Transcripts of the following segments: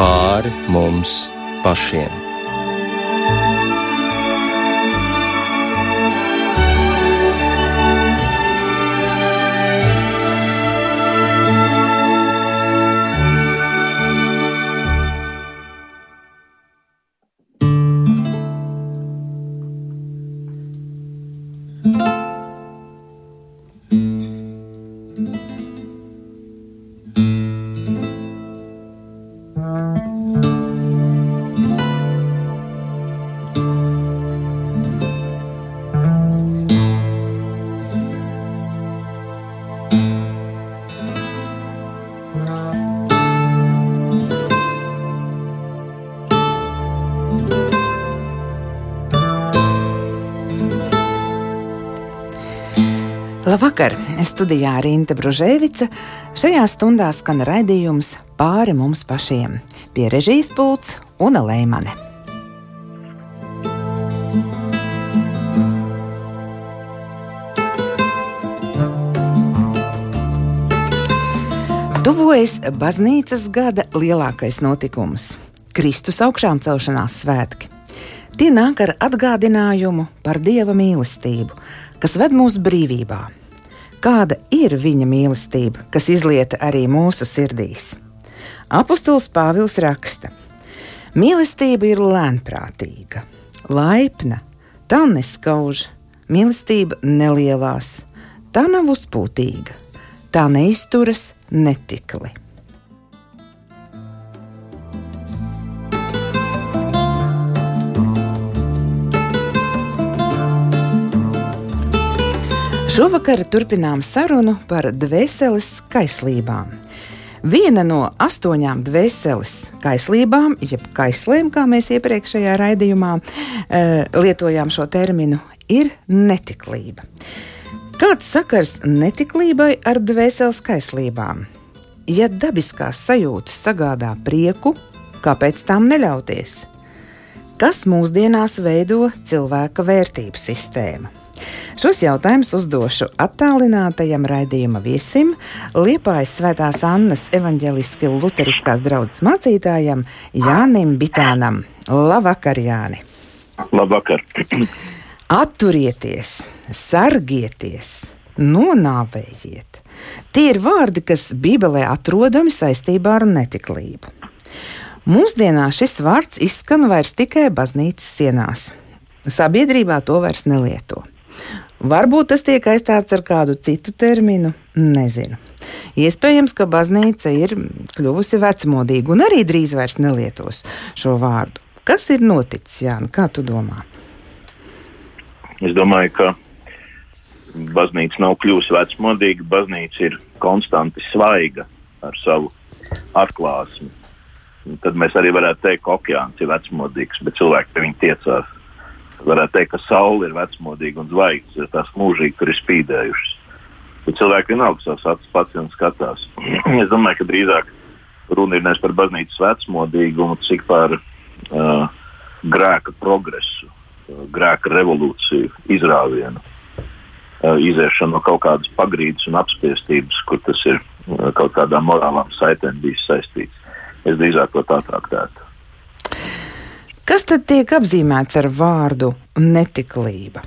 pāri mums pašiem. Studijā Rīta Bružēvica. Šajā stundā skan raidījums pāri mums pašiem. Pie režijas pults un Lēmane. Tuvojas baznīcas gada lielākais notikums - Kristus augšām celšanās svētki. Tie nāk ar atgādinājumu par Dieva mīlestību, kas ved mūs brīvībā kāda ir viņa mīlestība, kas izlieta arī mūsu sirdīs. Apostols Pāvils raksta: Mīlestība ir lēnprātīga, laipna, tā neskauž, mīlestība nelielās, tā nav uzpūtīga, tā neizturas netikli. Šovakar turpinām sarunu par dvēseles kaislībām. Viena no astoņām dvēseles kaislībām, jeb kaislēm, kā mēs iepriekšējā raidījumā e, lietojām šo terminu, ir netiklība. Kāds sakars netiklībai ar dvēseles kaislībām? Ja dabiskās sajūtas sagādā prieku, kāpēc tām neļauties? Kas mūsdienās veido cilvēka vērtību sistēmu? Šos jautājumus uzdošu attālinātajam raidījuma viesim, Liepājas Svētās Annas evaņģeliski luteriskās draudzes mācītājam Jānim Bitānam. Labvakar, Jāni! Labvakar! Atturieties, sargieties, nonāvējiet! Tie ir vārdi, kas Bībelē atrodami saistībā ar netiklību. Mūsdienās šis vārds izskan vairs tikai baznīcas sienās. Sabiedrībā to vairs nelieto. Varbūt tas tiek aizstāts ar kādu citu terminu, nezinu. Iespējams, ka baznīca ir kļuvusi vecmodīga un arī drīz vairs nelietos šo vārdu. Kas ir noticis, Jānis? Kā tu domā? Es domāju, ka baznīca nav kļuvusi vecmodīga. Baznīca ir konstanti svaiga ar savu atklāsmi. Tad mēs arī varētu teikt, ka okeāns ir vecmodīgs, bet cilvēki pie viņa tiecās varētu teikt, ka saule ir vecmodīga un zvaigznes ir tās mūžīgi, kur ir spīdējušas. Bet cilvēki vienalga savus acis pats un skatās. es domāju, ka drīzāk runa ir nevis par baznīcas vecmodīgumu, cik par uh, grēka progresu, uh, grēka revolūciju, izrāvienu, uh, iziešanu no kaut kādas pagrīdes un apspiestības, kur tas ir uh, kaut kādām morālām saitēm bijis saistīts. Es drīzāk to tā traktētu. Kas tad tiek apzīmēts ar vārdu netiklība?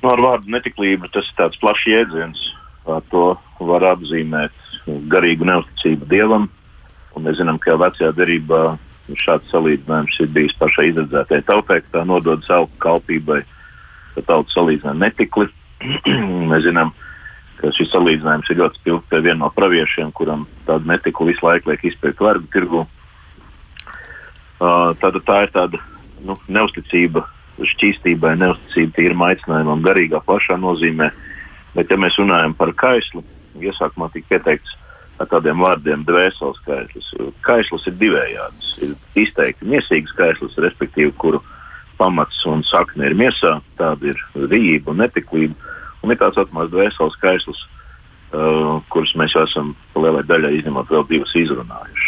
No, nu, ar vārdu netiklība tas ir tāds plašs jēdziens. To var apzīmēt garīgu neusticību dievam. Un mēs zinām, ka jau vecajā derībā šāds salīdzinājums ir bijis pašai izredzētajai tautai, ka tā nodod savu kalpībai, ka tauta salīdzina netikli. mēs zinām, ka šis salīdzinājums ir ļoti spilgts pie viena no praviešiem, kuram tādu netiklu visu laiku liek izpirkt vergu tirgu. Uh, tāda tā ir tāda nu, neusticība šķīstībai, neusticība tīram aicinājumam, garīgā plašā nozīmē. Bet, ja mēs runājam par kaislu, iesākumā tika pieteikts ar tādiem vārdiem dvēseles kaislis. Kaislis ir divējāds. Ir izteikti miesīgs kaislis, respektīvi, kuru pamats un sakne ir miesā, tāda ir rīība un netiklība. Un ir tāds atmaz dvēseles kaislis, uh, kurus mēs esam lielai daļai izņemot vēl divas izrunājuši.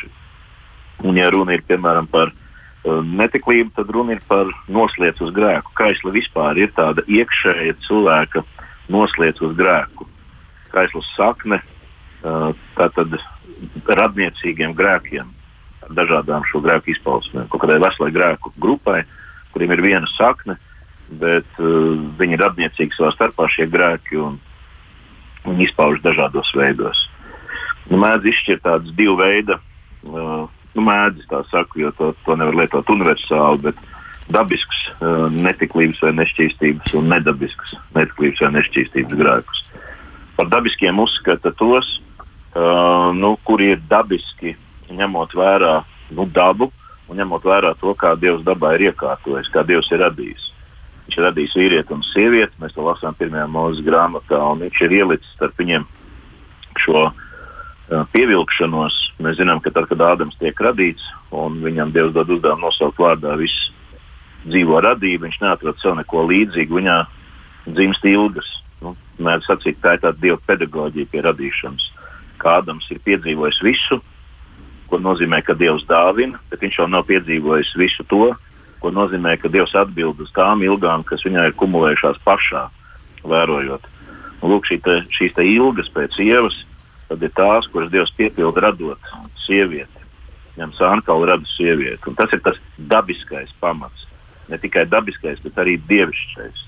Un, ja runa ir piemēram par uh, netiklību, tad runa ir par noslēdzu uz grēku. Kaisla vispār ir tāda iekšēja cilvēka noslēdz uz grēku. Kaislas sakne uh, tā tad radniecīgiem grēkiem, dažādām šo grēku izpausmēm, kaut kādai veselai grēku grupai, kuriem ir viena sakne, bet uh, viņi ir radniecīgi savā starpā šie grēki un viņi izpaužas dažādos veidos. Nu, mēdz izšķirt tādas divu veidu, uh, nu, mēdz tā saku, jo to, to nevar lietot universāli, bet dabisks uh, netiklības vai nešķīstības un nedabisks netiklības vai nešķīstības grēkus. Par dabiskiem uzskata tos, uh, nu, kuri ir dabiski ņemot vērā nu, dabu un ņemot vērā to, kā Dievs dabā ir iekārtojis, kā Dievs ir radījis. Viņš ir radījis vīrieti un sievieti, mēs to lasām pirmajā mūža grāmatā, un viņš ir ielicis starp viņiem šo pievilkšanos. Mēs zinām, ka tad, kad Ādams tiek radīts, un viņam Dievs dod uzdevumu nosaukt vārdā visu dzīvo radību, viņš neatrod sev neko līdzīgu, viņā dzimst ilgas. Nu, Mēdz sacīt, tā ir tāda dieva pedagoģija pie radīšanas. Kā Ādams ir piedzīvojis visu, ko nozīmē, ka Dievs dāvina, bet viņš vēl nav piedzīvojis visu to, ko nozīmē, ka Dievs atbild uz tām ilgām, kas viņai ir kumulējušās pašā, vērojot. Un, lūk, šī te, šīs te ilgas pēc sievas, tad ir tās, kuras Dievs piepilda radot sievieti. Ņem sānkalu rada sievieti. Un tas ir tas dabiskais pamats. Ne tikai dabiskais, bet arī dievišķais.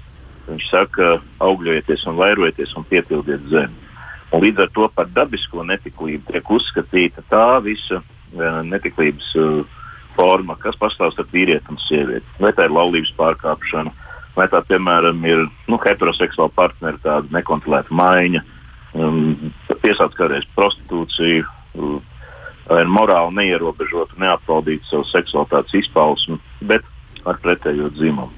Viņš saka, augļojieties un vairojieties un piepildiet zemi. Un līdz ar to par dabisko netiklību tiek uzskatīta tā visa uh, netiklības uh, forma, kas pastāv starp vīrieti un sievieti. Vai tā ir laulības pārkāpšana, vai tā, piemēram, ir nu, heteroseksuāla partneri, tāda nekontrolēta maiņa, um, piesauc kādreiz prostitūciju, vai ir morāli neierobežota, neapvaldīta savu seksualitātes izpausmi, bet ar pretējo dzimumu.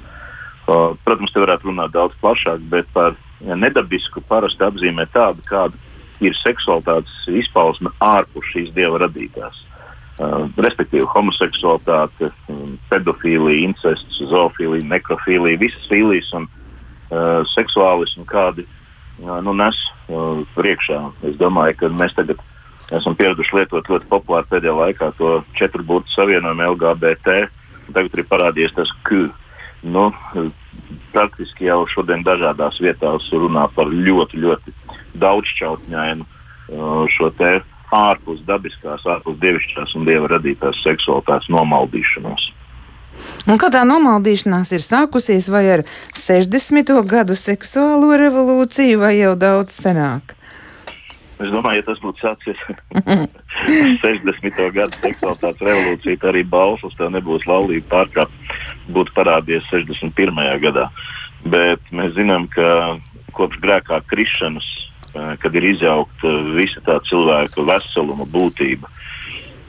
Uh, protams, te varētu runāt daudz plašāk, bet par nedabisku parasti apzīmē tādu, kāda ir seksualitātes izpausme ārpus šīs dieva radītās. Uh, respektīvi, homoseksualitāte, um, pedofīlija, incests, zoofīlija, nekrofīlija, visas filijas un uh, seksuālismu, kādi uh, nu, nes priekšā. Es domāju, ka mēs tagad esam pieraduši lietot ļoti populāru pēdējā laikā to četru burtu savienojumu LGBT. Tagad ir parādījies tas Q. Nu, praktiski jau šodien dažādās vietās runā par ļoti, ļoti daudzšķautņainu šo te ārpus dabiskās, ārpus dievišķās un dieva radītās seksualitātes nomaldīšanos. Un kā tā nomaldīšanās ir sākusies, vai ar 60. gadu seksuālo revolūciju, vai jau daudz senāk? Es domāju, ja tas būtu sācies 60. gada seksualitātes revolūcija, tad arī balsas tev nebūs laulība pārkāpta, būtu parādījies 61. gadā. Bet mēs zinām, ka kopš grēkā krišanas, eh, kad ir izjaukta visa tā cilvēka veseluma būtība,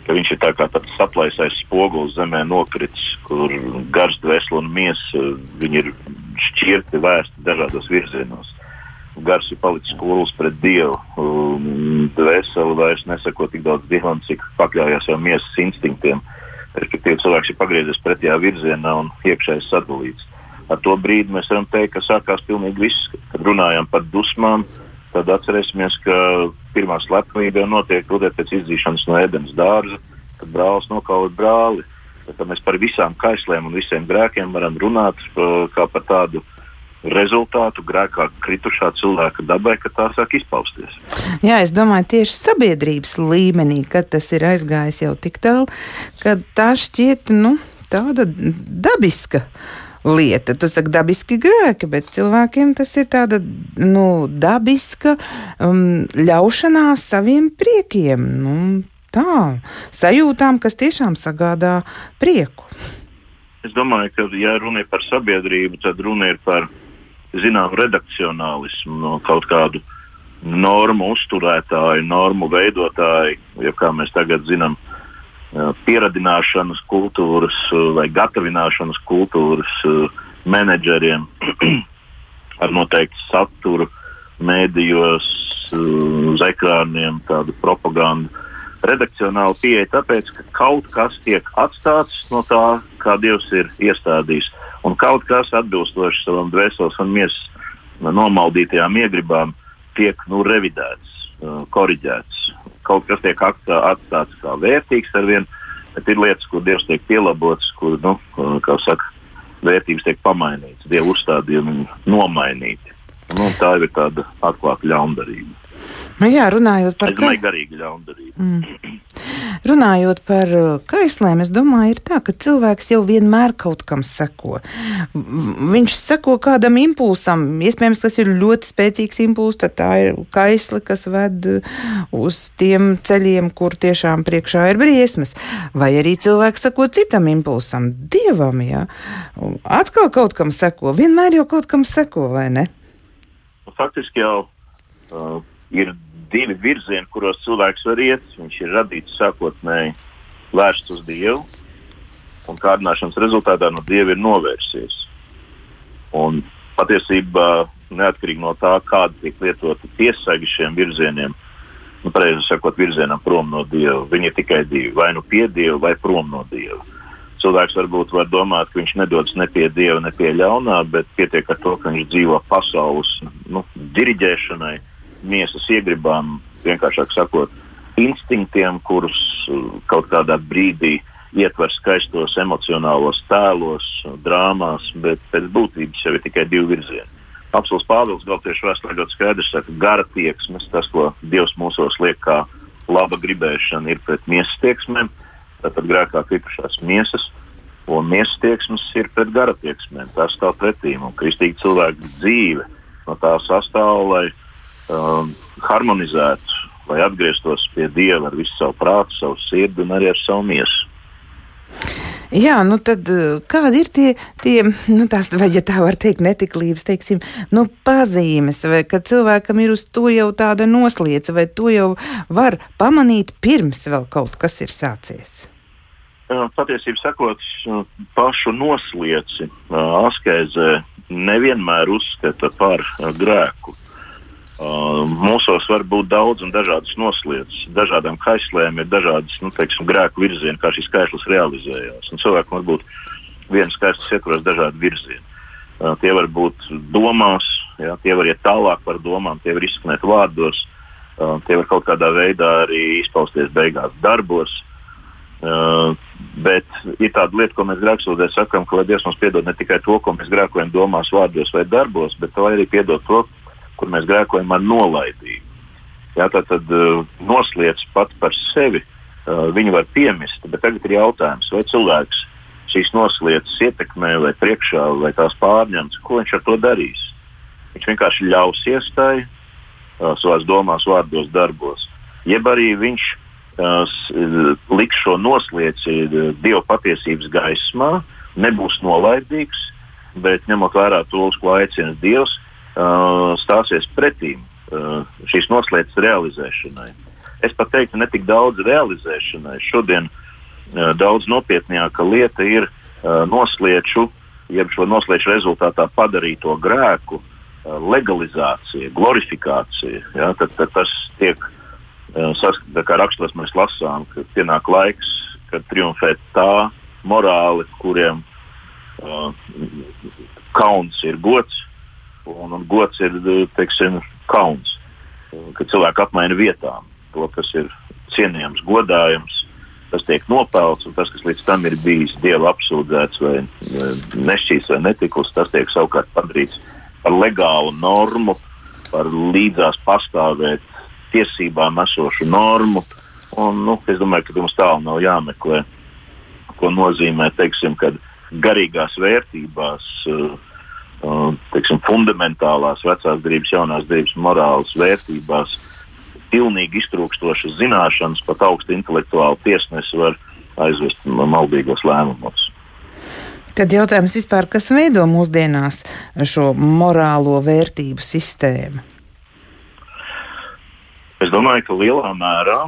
ka viņš ir tā kā tāds saplaisais spogulis zemē nokritis, kur gars, dvēseli un miesa ir šķirti vēsti dažādos virzienos gars ir palicis kūls pret dievu. Dvēseli vairs nesako tik daudz dievam, cik pakļaujas jau miesas instinktiem. Respektīvi, cilvēks ir pagriezies pretējā virzienā un iekšēji sadalīts. Ar to brīdi mēs varam teikt, ka sākās pilnīgi viss. Kad runājam par dusmām, tad atcerēsimies, ka pirmā slepkavība jau notiek rudēt pēc izdzīšanas no ēdienas dārza, kad brālis nokauj brāli. Tad mēs par visām kaislēm un visiem grēkiem varam runāt uh, kā par tādu rezultātu grēkā kritušā cilvēka dabai, ka tā sāk izpausties. Jā, es domāju, tieši sabiedrības līmenī, kad tas ir aizgājis jau tik tālu, ka tā šķiet nu, tāda dabiska. Lieta. Tu saki, dabiski grēki, bet cilvēkiem tas ir tāda nu, dabiska um, ļaušanās saviem priekiem, nu, tā, sajūtām, kas tiešām sagādā prieku. Es domāju, ka, ja runa ir par sabiedrību, tad runa ir par zināmu redakcionālismu no kaut kādu normu uzturētāju, normu veidotāju, jo, kā mēs tagad zinām, pieradināšanas kultūras vai gatavināšanas kultūras menedžeriem ar noteiktu saturu, mēdījos, uz ekrāniem, tādu propagandu. Redakcionāli pieeja tāpēc, ka kaut kas tiek atstāts no tā, kā Dievs ir iestādījis un kaut kas atbilstoši savam dvēseles un miesas nomaldītajām iegribām tiek nu, revidēts, korģēts. Kaut kas tiek atstāts kā vērtīgs ar vienu, bet ir lietas, kur Dievs tiek pielabots, kur, nu, kā saka, vērtības tiek pamainītas, Dieva uzstādījumi nomainīti. Nu, tā ir tāda atklāta ļaundarība. Nu, jā, runājot par es domāju, garīgi ļaundarību. Mm. Runājot par uh, kaislēm, es domāju, ir tā, ka cilvēks jau vienmēr kaut kam seko. Viņš seko kādam impulsam, iespējams, tas ir ļoti spēcīgs impulss, tad tā ir kaisli, kas ved uh, uz tiem ceļiem, kur tiešām priekšā ir briesmas. Vai arī cilvēks seko citam impulsam, dievam, jā. Atkal kaut kam seko, vienmēr jau kaut kam seko, vai ne? Faktiski jau uh, ir divi virzieni, kuros cilvēks var iet. Viņš ir radīts sākotnēji vērsts uz Dievu, un kārdināšanas rezultātā no Dieva ir novērsies. Un patiesībā, neatkarīgi no tā, kāda tiek lietota piesaigi šiem virzieniem, nu, pareizi sakot, virzienam prom no Dieva, viņi ir tikai divi - vai nu pie Dieva, vai prom no Dieva. Cilvēks varbūt var domāt, ka viņš nedodas ne pie dieva, ne pie ļaunā, bet pietiek ar to, ka viņš dzīvo pasaules nu, diriģēšanai, miesas iegribām, vienkāršāk sakot, instinktiem, kurus uh, kaut kādā brīdī ietver skaistos emocionālos tēlos, drāmās, bet pēc būtības jau ir tikai divi virzieni. Apsols Pāvils Galtiešu vēsturē ļoti skaidrs saka, ka gara tieksmes, tas, ko Dievs mūsos liek kā laba gribēšana, ir pret miesas tieksmēm, tātad grēkā kritušās miesas, un miesas tieksmes ir pret gara tieksmēm. Tas stāv pretīm, un kristīgi cilvēku dzīve no tā sastāv, lai um, harmonizētu, lai atgrieztos pie Dieva ar visu savu prātu, savu sirdi un arī ar savu miesu. Jā, nu tad uh, kādi ir tie, tie nu tās, vai ja tā var teikt, netiklības, teiksim, nu pazīmes, vai ka cilvēkam ir uz to jau tāda noslieca, vai to jau var pamanīt pirms vēl kaut kas ir sācies? Patiesībā sakot, pašu noslieci askēzē nevienmēr uzskata par grēku. Uh, mūsos var būt daudz un dažādas noslēdzes. Dažādām kaislēm ir dažādas nu, teiksim, grēku virzieni, kā šis kaislis realizējās. Un cilvēkam var būt viens kaislis ietvaros dažādi virzieni. Uh, tie var būt domās, jā, tie var iet tālāk par domām, tie var izskanēt vārdos, uh, tie var kaut kādā veidā arī izpausties beigās darbos. Uh, bet ir tāda lieta, ko mēs grēksūdzē sakām, ka Dievs mums piedod ne tikai to, ko mēs grēkojam domās, vārdos vai darbos, bet arī piedod to, kur mēs grēkojam ar nolaidību. Jā, tā tad uh, noslēdz pat par sevi, uh, viņu var piemest, bet tagad ir jautājums, vai cilvēks šīs noslēdzes ietekmē vai priekšā vai tās pārņems, ko viņš ar to darīs. Viņš vienkārši ļaus iestāju uh, savās domās, vārdos, darbos. Jeb arī viņš uh, liks šo noslēdzi uh, Dieva patiesības gaismā, nebūs nolaidīgs, bet ņemot vērā to, uz ko aicina Dievs, uh, stāsies pretīm uh, šīs noslēdzes realizēšanai. Es pat teiktu, ne tik daudz realizēšanai. Šodien uh, daudz nopietnāka lieta ir uh, noslēdzu, jeb šo noslēdzu rezultātā padarīto grēku uh, legalizācija, glorifikācija. Ja? Tad, tad tas tiek uh, saskatīts, kā rakstos mēs lasām, ka pienāk laiks, kad triumfē tā morāli, kuriem uh, kauns ir gods, Un, un gods ir teiksim, kauns, kad cilvēki apmaina vietām. To, kas ir cienījams, godājams, tas tiek nopelts, un tas, kas līdz tam ir bijis dieva apsūdzēts vai nešķīts vai netiklus, tas tiek savukārt padarīts par legālu normu, par līdzās pastāvēt tiesībām esošu normu. Un, nu, es domāju, ka mums tālu nav jāmeklē, ko nozīmē, teiksim, kad garīgās vērtībās uh, teiksim, fundamentālās vecās derības, jaunās derības morāles vērtībās, pilnīgi iztrūkstošas zināšanas, pat augstu intelektuālu tiesnesi var aizvest maldīgos lēmumus. Tad jautājums vispār, kas veido mūsdienās šo morālo vērtību sistēmu? Es domāju, ka lielā mērā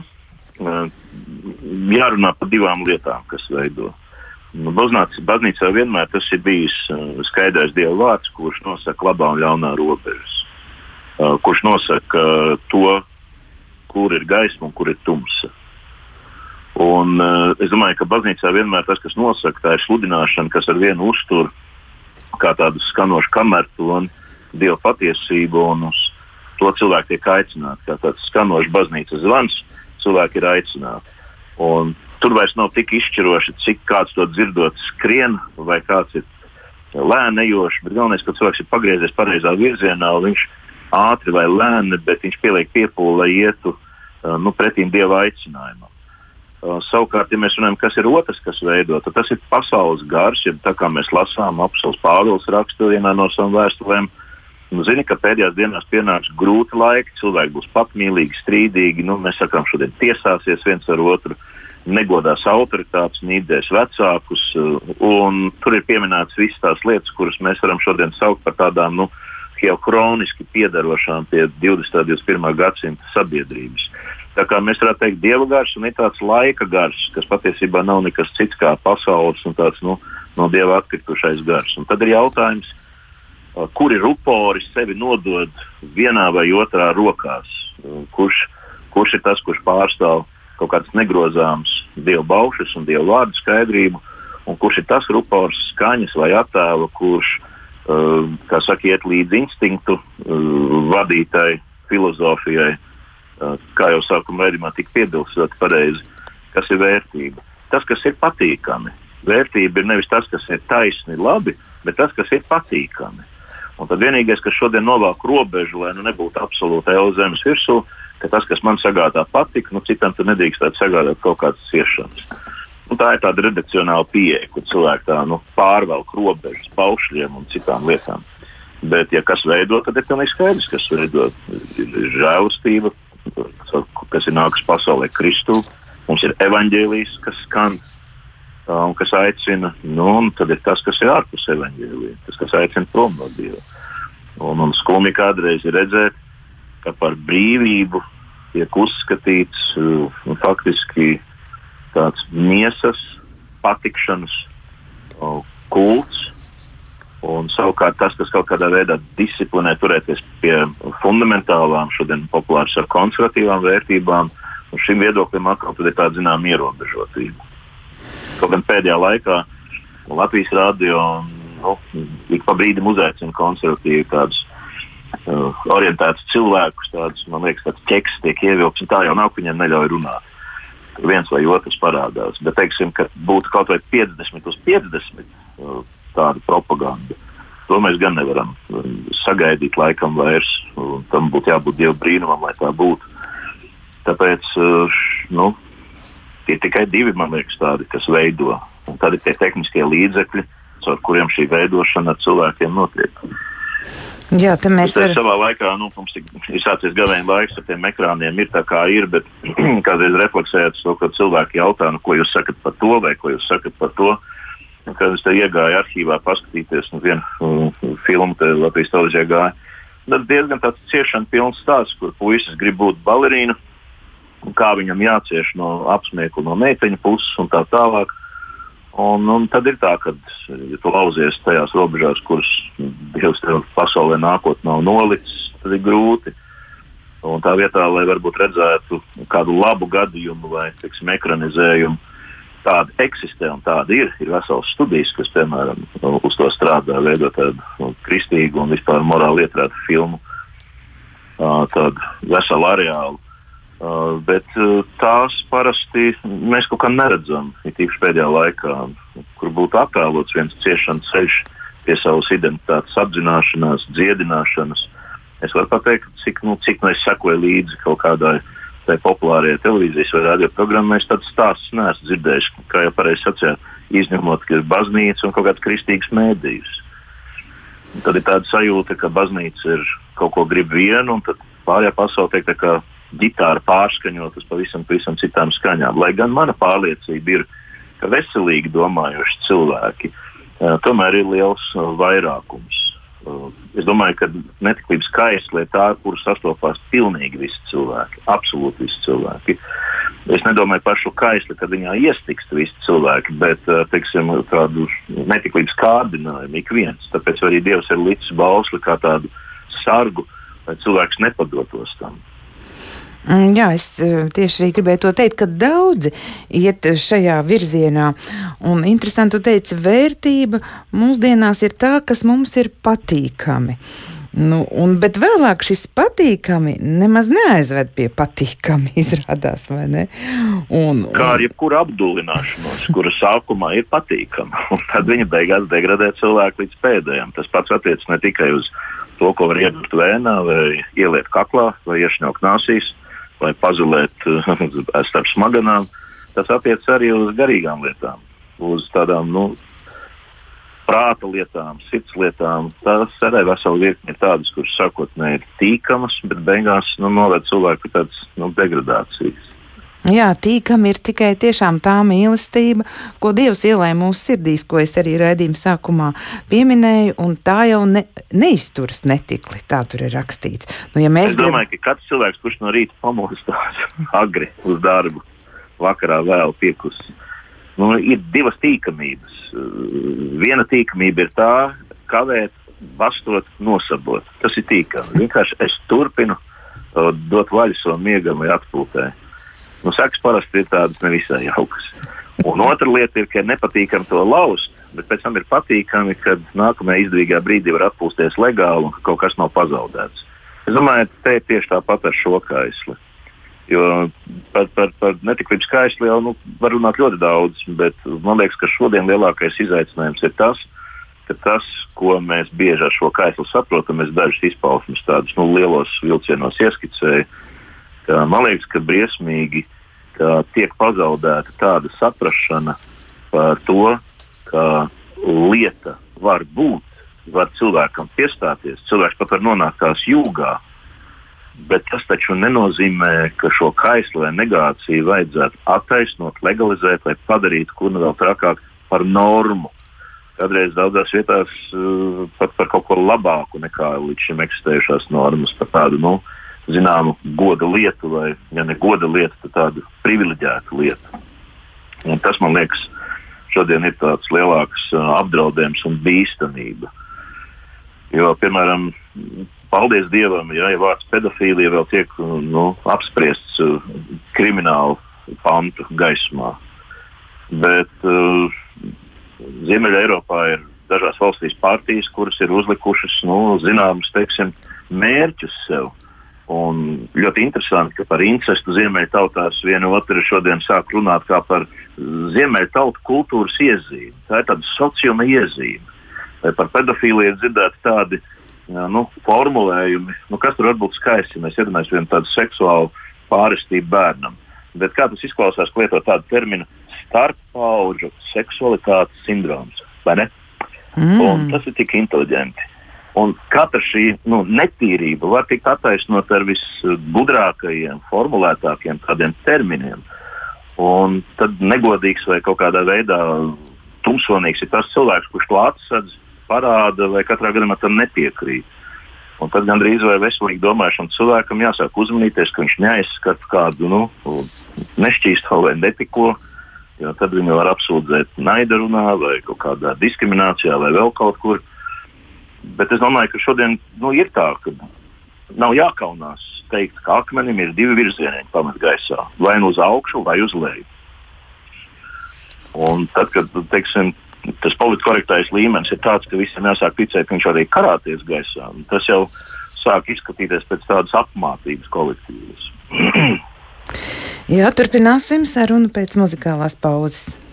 jārunā par divām lietām, kas veido baznāca, baznīcā vienmēr tas ir bijis uh, skaidrs Dieva vārds, kurš nosaka labā un ļaunā robežas, uh, kurš nosaka uh, to, kur ir gaisma un kur ir tumsa. Un, es domāju, ka baznīcā vienmēr tas, kas nosaka, tā ir sludināšana, kas ar vienu uztur kā tādu skanošu kamertoni, Dieva patiesību, un uz to cilvēki tiek aicināti. Kā tāds skanošs baznīcas zvans, cilvēki ir aicināti. Un tur vairs nav tik izšķiroši, cik kāds to dzirdot skrien vai kāds ir. Bet galvenais, ka cilvēks ir pagriezies pareizā virzienā, viņš ātri vai lēni, bet viņš pieliek piepūli, lai ietu uh, nu, pretīm dieva aicinājumam. Uh, savukārt, ja mēs runājam, kas ir otrs, kas veido, tad tas ir pasaules gars, ja tā kā mēs lasām apelsīns Pāvils rakstu vienā no savām vēstulēm. Nu, zini, ka pēdējās dienās pienāks grūti laiki, cilvēki būs patmīlīgi, strīdīgi. Nu, mēs sakām, šodien tiesāsies viens ar otru, negodās autoritātes, nīdēs vecākus. Uh, tur ir pieminētas visas tās lietas, kuras mēs varam šodien saukt par tādām nu, jau kroniski piedarošām pie 20. un 21. gadsimta sabiedrības. Tā kā mēs varētu teikt, dieva gars un ir tāds laika gars, kas patiesībā nav nekas cits kā pasaules un tāds nu, no dieva atkritušais gars. Un tad ir jautājums, kuri rupori sevi nodod vienā vai otrā rokās, kurš, kurš ir tas, kurš pārstāv kaut kādas negrozāmas dievu baušas un dievu vārdu skaidrību, un kurš ir tas rupors skaņas vai attēla, kurš, uh, saka, iet līdz instinktu uh, vadītai, filozofijai, uh, kā jau sākuma veidumā tika piebilsts ļoti pareizi, kas ir vērtība. Tas, kas ir patīkami. Vērtība ir nevis tas, kas ir taisni, labi, bet tas, kas ir patīkami. Un tad vienīgais, kas šodien novāk robežu, lai nu nebūtu absolūti eju zemes virsū, ka tas, kas man sagādā patika, nu, citam tur nedrīkstētu sagādāt kaut kādas ciešanas. Nu, tā ir tāda redakcionāla pieeja, kur cilvēki tā, nu, pārvelk robežas paušļiem un citām lietām. Bet, ja kas veido, tad ir pilnīgi skaidrs, kas veido. Ir, žēlastība, kas ir nākusi pasaulē Kristu, mums ir evaņģēlijs, kas skan un kas aicina, nu, un tad ir tas, kas ir ārpus evaņģēlīja, tas, kas aicina prom no Dieva. Un, un skumji kādreiz ir redzēt, ka par brīvību tiek uzskatīts nu, faktiski tāds miesas patikšanas uh, kults. Un savukārt tas, kas kaut kādā veidā disciplinē turēties pie fundamentālām, šodien populāras ar konservatīvām vērtībām, šim viedoklim atkal ir tāda zināmā ierobežotība. Kaut gan pēdējā laikā Latvijas rādio nu, ik pa brīdim uzaicina konservatīvi kādus uh, orientētus cilvēkus, tādus, man liekas, tāds ķeks tiek ievilkts, un tā jau nav, ka viņiem neļauj runāt. Viens vai otrs parādās. Bet, teiksim, ka būtu kaut vai 50 uz 50 uh, tāda propaganda. To mēs gan nevaram um, sagaidīt laikam vairs. Tam būtu jābūt dievu brīnumam, lai tā būtu. Tāpēc nu, tie tikai divi, man liekas, tādi, kas veido. Un tad ir tie tehniskie līdzekļi, caur kuriem šī veidošana cilvēkiem notiek. Jā, tā mēs varam. Savā laikā, nu, mums ir sācies gavēņa laiks ar tiem ekrāniem, ir tā kā ir, bet kādreiz refleksējot to, ka cilvēki jautā, nu, ko jūs sakat par to, vai ko jūs sakat par to. Kad es te iegāju arhīvā paskatīties, nu, vienu uh, filmu te Latvijas televīzijā gāju, tad diezgan tāds ciešana pilns stāsts, kur puisis grib būt balerīna, kā viņam jācieš no apsmiekla no meiteņa puses un tā tālāk. Un, un tad ir tā, ka, ja tu lauzies tajās robežās, kuras Dievs tev pasaulē nākotnē nav nolicis, tad ir grūti. Un tā vietā, lai varbūt redzētu kādu labu gadījumu vai teiksim, ekranizējumu, tāda eksistē un tāda ir. Ir vesels studijas, kas, piemēram, uz to strādā, veidot tādu nu, kristīgu un vispār morāli ietrētu filmu, tādu veselu areālu Uh, bet uh, tās parasti mēs kaut kā neredzam, it īpaši pēdējā laikā, kur būtu attēlots viens ciešanas ceļš pie savas identitātes apzināšanās, dziedināšanas. Es varu pateikt, cik, nu, cik nu es sekoju līdzi kaut kādai populārajai televīzijas vai radio programmai, es tādu stāstu neesmu dzirdējis, kā jau pareizi sacījāt, izņemot, ka ir baznīca un kaut kāds kristīgs mēdījis. Tad ir tāda sajūta, ka baznīca ir kaut ko grib vienu, un pārējā pasaule tiek tā kā ģitāra pārskaņot uz pavisam, pavisam citām skaņām. Lai gan mana pārliecība ir, ka veselīgi domājoši cilvēki uh, tomēr ir liels uh, vairākums. Uh, es domāju, ka netiklības ir tā, kur sastopās pilnīgi visi cilvēki, absolūti visi cilvēki. Es nedomāju par šo kaisli, kad viņā iestikst visi cilvēki, bet teiksim, tādu netiklības kārdinājumu ik viens. Tāpēc arī Dievs ir licis bausli kā tādu sargu, lai cilvēks nepadotos tam. Mm, jā, es eh, tieši arī gribēju to teikt, ka daudzi iet šajā virzienā. Un interesanti, tu teici, vērtība mūsdienās ir tā, kas mums ir patīkami. Nu, un, bet vēlāk šis patīkami nemaz neaizved pie patīkami, izrādās, vai ne? Un, un... Kā ar jebkuru apdulināšanos, kura sākumā ir patīkama, un tad viņa beigās degradē cilvēku līdz pēdējiem. Tas pats attiecas ne tikai uz to, ko var iedot vēnā, vai ieliet kaklā, vai iešņaukt nāsīs, vai pazulēt starp smaganām. Tas attiecas arī uz garīgām lietām, uz tādām nu, prāta lietām, sirds lietām. Tas arī vesela virkne ir tādas, kuras sākotnēji ir tīkamas, bet beigās nu, noved cilvēku pie tādas nu, degradācijas. Jā, tīkam ir tikai tiešām tā mīlestība, ko Dievs ielēja mūsu sirdīs, ko es arī raidījuma sākumā pieminēju, un tā jau ne, neizturas netikli. Tā tur ir rakstīts. Nu, ja es domāju, grib... ka katrs cilvēks, kurš no rīta pamostās agri uz darbu, vakarā vēl piekus, nu, ir divas tīkamības. Viena tīkamība ir tā, kavēt, bastot, nosabot. Tas ir tīkami. Vienkārši es turpinu uh, dot vaļu savam miegam vai atpūtai. Nu, sekas parasti ir tādas nevisai jaukas. Un otra lieta ir, ka ir nepatīkami to lauzt, bet pēc tam ir patīkami, kad nākamajā izdevīgā brīdī var atpūsties legāli un ka kaut kas nav pazaudēts. Es domāju, ka te ir tieši tāpat ar šo kaisli. Jo par, par, par netiklības skaistli jau nu, var runāt ļoti daudz, bet man liekas, ka šodien lielākais izaicinājums ir tas, ka tas, ko mēs bieži ar šo kaisli saprotam, mēs dažas izpausmes tādus nu, lielos vilcienos ieskicējam. Man liekas, ka briesmīgi ka tiek pazaudēta tāda saprāšana par to, ka lieta var būt, var cilvēkam piestāties, cilvēks pat var nonākt tās jūgā. Bet tas taču nenozīmē, ka šo kaislu vai negāciju vajadzētu attaisnot, legalizēt vai padarīt, kur nu vēl trakāk, par normu. Kādreiz daudzās vietās uh, pat par kaut ko labāku nekā līdz šim eksistējušās normas, par tādu nu, uh, zināmu goda lietu, vai, ja ne goda lietu, tad tādu privileģētu lietu. Un tas, man liekas, šodien ir tāds lielāks apdraudējums un bīstamība. Jo, piemēram, paldies Dievam, ja, ja vārds pedofīlija vēl tiek nu, apspriests kriminālu pantu gaismā. Bet uh, Ziemeļā Eiropā ir dažās valstīs partijas, kuras ir uzlikušas nu, zināmus mērķus sev. Uh, Un ļoti interesanti, ka par incestu ziemeļtautās viena otra šodien sāk runāt kā par ziemeļtautu kultūras iezīmi. Tā ir tāda sociāla iezīme. Vai par pedofīliju ir dzirdēti tādi nu, formulējumi, nu, kas tur var būt skaisti. Mēs iedomājamies vienu tādu seksuālu pārestību bērnam. Bet kā tas izklausās, lietot tādu terminu starppauģu seksualitātes sindroms? Mm. Tas ir tik inteliģenti. Un katra šī nu, netīrība var tikt attaisnota ar visgudrākajiem, formulētākiem terminiem. Un tad negodīgs vai kaut kādā veidā tumsonīgs ir tas cilvēks, kurš to atsadz, parāda vai katrā gadījumā tam nepiekrīt. Un tad gandrīz vai veselīgi domājušam cilvēkam jāsāk uzmanīties, ka viņš neaizskata kādu nu, nešķīstu vai netiko, jo tad viņu var apsūdzēt naida runā vai kaut kādā diskriminācijā vai vēl kaut kur. Bet es domāju, ka šodien nu, ir tā, ka nav jākaunās teikt, ka akmenim ir divi virzieni pamat gaisā, vai nu uz augšu, vai uz leju. Un tad, kad teiksim, tas politkorektais līmenis ir tāds, ka visiem jāsāk ticēt, ka viņš arī karāties gaisā, tas jau sāk izskatīties pēc tādas apmācības kolektīvas. Jā, turpināsim sarunu pēc muzikālās pauzes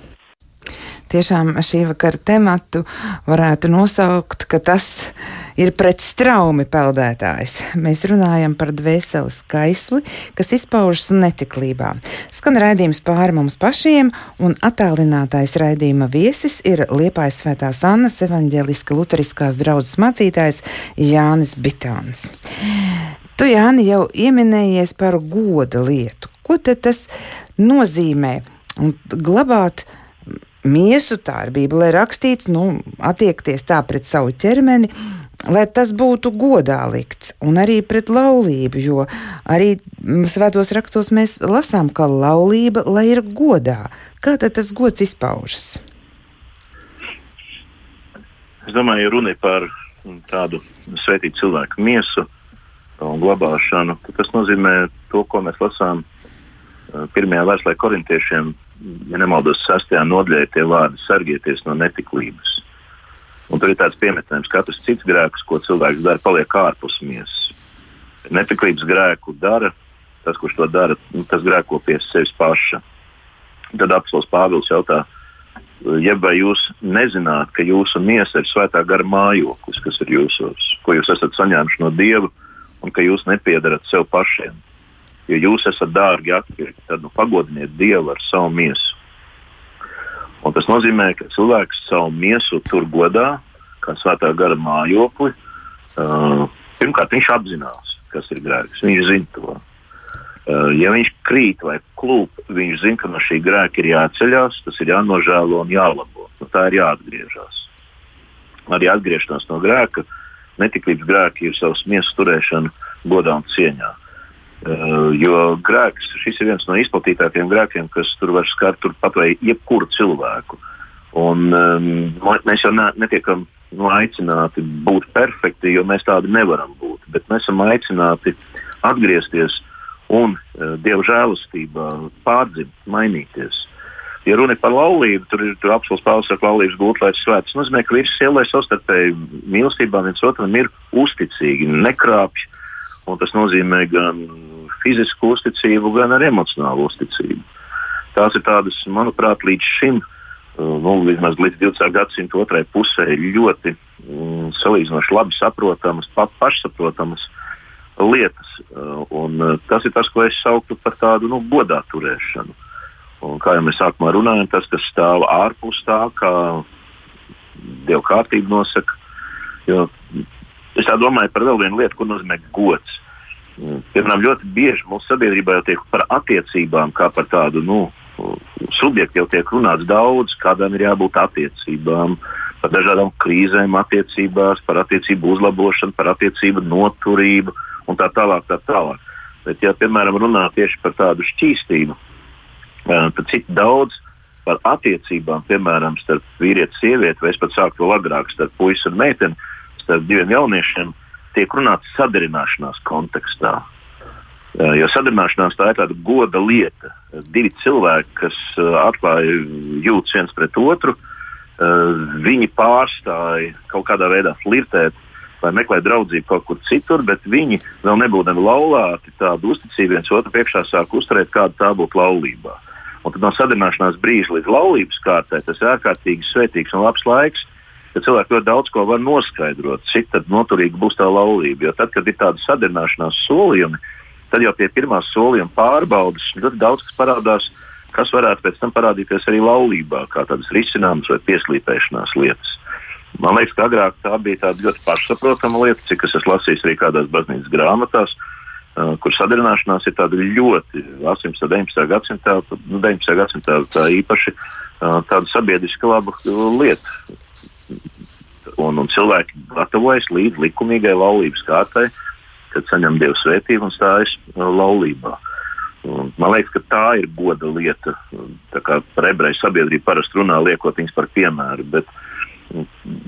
tiešām šī vakara tematu varētu nosaukt, ka tas ir pret straumi peldētājs. Mēs runājam par dvēseles skaisli, kas izpaužas netiklībā. Skan raidījums pāri mums pašiem, un attālinātais raidījuma viesis ir Liepājas svētās Annas evaņģēliska luteriskās draudzes mācītājs Jānis Bitāns. Tu, Jāni, jau pieminējies par goda lietu. Ko tas nozīmē? Un glabāt miesu, tā ir Bībelē rakstīts, nu, attiekties tā pret savu ķermeni. Lai tas būtu godā likts, un arī pret laulību, jo arī svētos rakstos mēs lasām, ka laulība lai ir godā. Kā tad tas gods izpaužas? Es domāju, runa ir par tādu svētītu cilvēku miesu un glabāšanu, tas nozīmē to, ko mēs lasām eh, pirmajā vēstulē korintiešiem ja nemaldos, sastajā nodaļā tie vārdi sargieties no netiklības. Un tur ir tāds piemetnējums, ka katrs cits grēks, ko cilvēks dara, paliek ārpus miesas. Netiklības grēku dara tas, kurš to dara, nu, tas grēko pie sevis paša. Tad apelsīns Pāvils jautā, jeb vai jūs nezināt, ka jūsu miesa ir svētā gara mājoklis, kas ir jūsos, ko jūs esat saņēmuši no Dieva, un ka jūs nepiedarat sev pašiem. Jo jūs esat dārgi atpirkti, tad nu, pagodiniet Dievu ar savu miesu. Un tas nozīmē, ka cilvēks savu miesu tur godā, kā svētā gara mājokli. Uh, pirmkārt, viņš apzinās, kas ir grēks. Viņš zina to. Uh, ja viņš krīt vai klūp, viņš zina, ka no šī grēka ir jāceļās, tas ir jānožēlo un jālabo. No tā ir jāatgriežas. Arī atgriešanās no grēka, netiklības grēka ir savas miesas turēšana godā un cieņā. Uh, jo grēks, šis ir viens no izplatītākajiem grēkiem, kas tur var skart pat vai jebkuru cilvēku. Un, um, mēs jau ne, netiekam nu, aicināti būt perfekti, jo mēs tādi nevaram būt. Bet mēs esam aicināti atgriezties un uh, dieva žēlastībā pārdzimt, mainīties. Ja runa ir par laulību, tur ir apelsīns Pāvils ar laulības gūtu, lai tas svēts. Tas nozīmē, ka visi sievai savstarpēji mīlestībā viens otram ir uzticīgi, nekrāpj. Tas nozīmē gan fizisku uzticību, gan arī emocionālu uzticību. Tās ir tādas, manuprāt, līdz šim, nu, vismaz līdz 20. gadsimta otrajai pusē, ļoti mm, salīdzinoši labi saprotamas, pat pašsaprotamas uh, lietas. Uh, un, uh, tas ir tas, ko es sauktu par tādu nu, godā turēšanu. Un, kā jau mēs sākumā runājam, tas, kas stāv ārpus tā, kā Dieva kārtība nosaka. Jo es domāju par vēl vienu lietu, ko nozīmē gods. Mm, piemēram, ļoti bieži mūsu sabiedrībā jau tiek par attiecībām, kā par tādu nu, subjektu, jau tiek runāts daudz, kādām ir jābūt attiecībām, par dažādām krīzēm, attiecībās, par attiecību uzlabošanu, par attiecību noturību. Un tā tālāk. Tā tālāk. Bet, ja, piemēram, runā tieši par tādu šķīstību, tad cik daudz par attiecībām, piemēram, starp vīrieti un sievieti, vai es pat sāku vēl agrāk, starp puisi un meiteni, starp diviem jauniešiem, tiek runāts sadarināšanās kontekstā. Jo sadarināšanās tā ir tāda goda lieta. Divi cilvēki, kas atklāja jūtas viens pret otru, viņi pārstāja kaut kādā veidā flirtēt vai meklē draudzību kaut kur citur, bet viņi vēl nebūdami laulāti, tādu uzticību viens otru priekšā sāk uzturēt, kāda tā būtu laulībā. Un tad no sadarbināšanās brīža līdz laulības kārtai tas ir ārkārtīgi svētīgs un labs laiks, ka cilvēki ļoti daudz ko var noskaidrot, cik noturīga būs tā laulība. Jo tad, kad ir tāda sadarbināšanās solījumi, tad jau pie pirmās solījuma pārbaudas ļoti daudz kas parādās, kas varētu pēc tam parādīties arī laulībā, kā tādas risināmas vai pieslīpēšanās lietas. Man liekas, ka agrāk tā bija tāda ļoti pašsaprotama lieta, cik es esmu lasījis arī kādās baznīcas grāmatās, uh, kur sadarināšanās ir tāda ļoti 18. un 19. gadsimtā, nu, 19. gadsimtā tā īpaši uh, tāda sabiedriska laba lieta. Un, un cilvēki gatavojas līdz likumīgai laulības kārtai, kad saņem dievu svētību un stājas uh, laulībā. Un, man liekas, ka tā ir goda lieta. Tā kā par ebreju sabiedrību parasti runā, liekot viņus par piemēru. Bet, uh,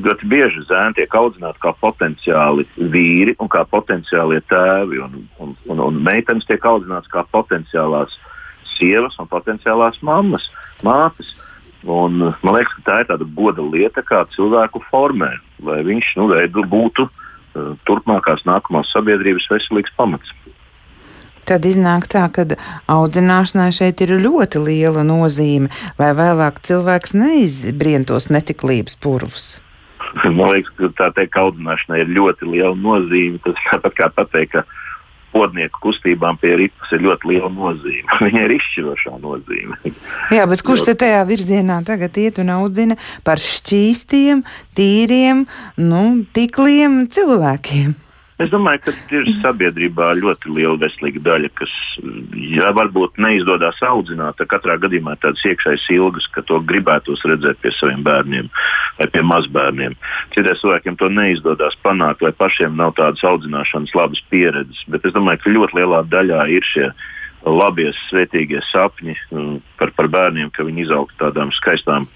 ļoti bieži zēni tiek audzināti kā potenciāli vīri un kā potenciālie tēvi, un, un, un, un meitenes tiek audzinātas kā potenciālās sievas un potenciālās mammas, mātes. Un, man liekas, ka tā ir tāda goda lieta, kā cilvēku formē, lai viņš nu, būtu uh, turpmākās nākamās sabiedrības veselīgs pamats. Tad iznāk tā, ka audzināšanai šeit ir ļoti liela nozīme, lai vēlāk cilvēks neizbrientos netiklības purvus. Man liekas, ka tā teikt, audzināšanai ir ļoti liela nozīme. Tas tāpat kā pateikt, ka podnieku kustībām pie ripas ir ļoti liela nozīme. Viņai ir izšķirošā nozīme. Jā, bet kurš te tajā virzienā tagad iet un audzina par šķīstiem, tīriem, nu, tikliem cilvēkiem? Es domāju, ka ir sabiedrībā ļoti liela veselīga daļa, kas ja, varbūt neizdodas audzināt. Katrā gadījumā tādas iekšējas ilgas, ka to gribētos redzēt pie saviem bērniem vai pie mazbērniem. Citiem cilvēkiem to neizdodas panākt, vai pašiem nav tādas audzināšanas labas pieredzes. Bet es domāju, ka ļoti lielā daļā ir šie labie, svētīgie sapņi mm, par, par bērniem, ka viņi izaugtu tādām skaistām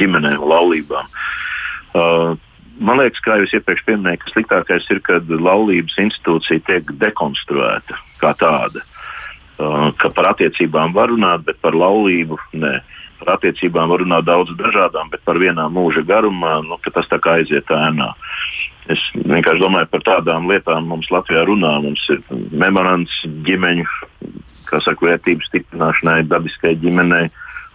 ģimenēm, laulībām. Uh, man liekas, kā jūs iepriekš pieminējāt, ka sliktākais ir, kad laulības institūcija tiek dekonstruēta kā tāda. Uh, ka par attiecībām var runāt, bet par laulību nē. Par attiecībām var runāt daudz dažādām, bet par vienā mūža garumā nu, tas tā kā aiziet ēnā. Es vienkārši domāju par tādām lietām, mums Latvijā runā. Mums ir memorands ģimeņu, kā saka, vērtību stiprināšanai, dabiskai ģimenei,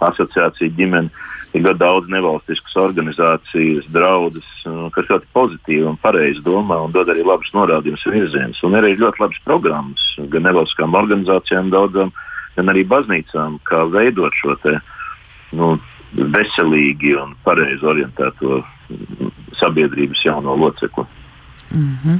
asociācija ģimene ir ļoti daudz nevalstiskas organizācijas, draudzes, kas ļoti pozitīvi un pareizi domā un dod arī labus norādījumus un virzienus. Un arī ļoti labas programmas gan nevalstiskām organizācijām, daudzām, gan arī baznīcām, kā veidot šo te, nu, veselīgi un pareizi orientēto sabiedrības jauno locekli. Mm -hmm.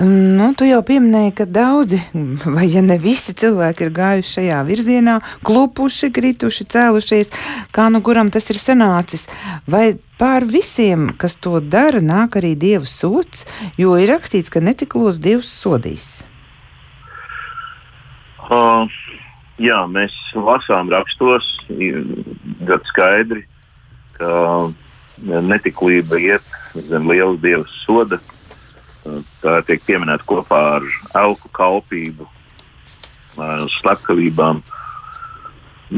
Nu, tu jau pieminēji, ka daudzi, vai ja ne visi cilvēki ir gājuši šajā virzienā, klupuši, krituši, cēlušies, kā nu kuram tas ir sanācis. Vai pār visiem, kas to dara, nāk arī Dieva sots, jo ir rakstīts, ka netiklos Dievs sodīs? Uh, jā, mēs lasām rakstos, ļoti skaidri, ka netiklība iet zem liela Dieva soda Tā tiek pieminēta kopā ar elku kalpību, slepkavībām.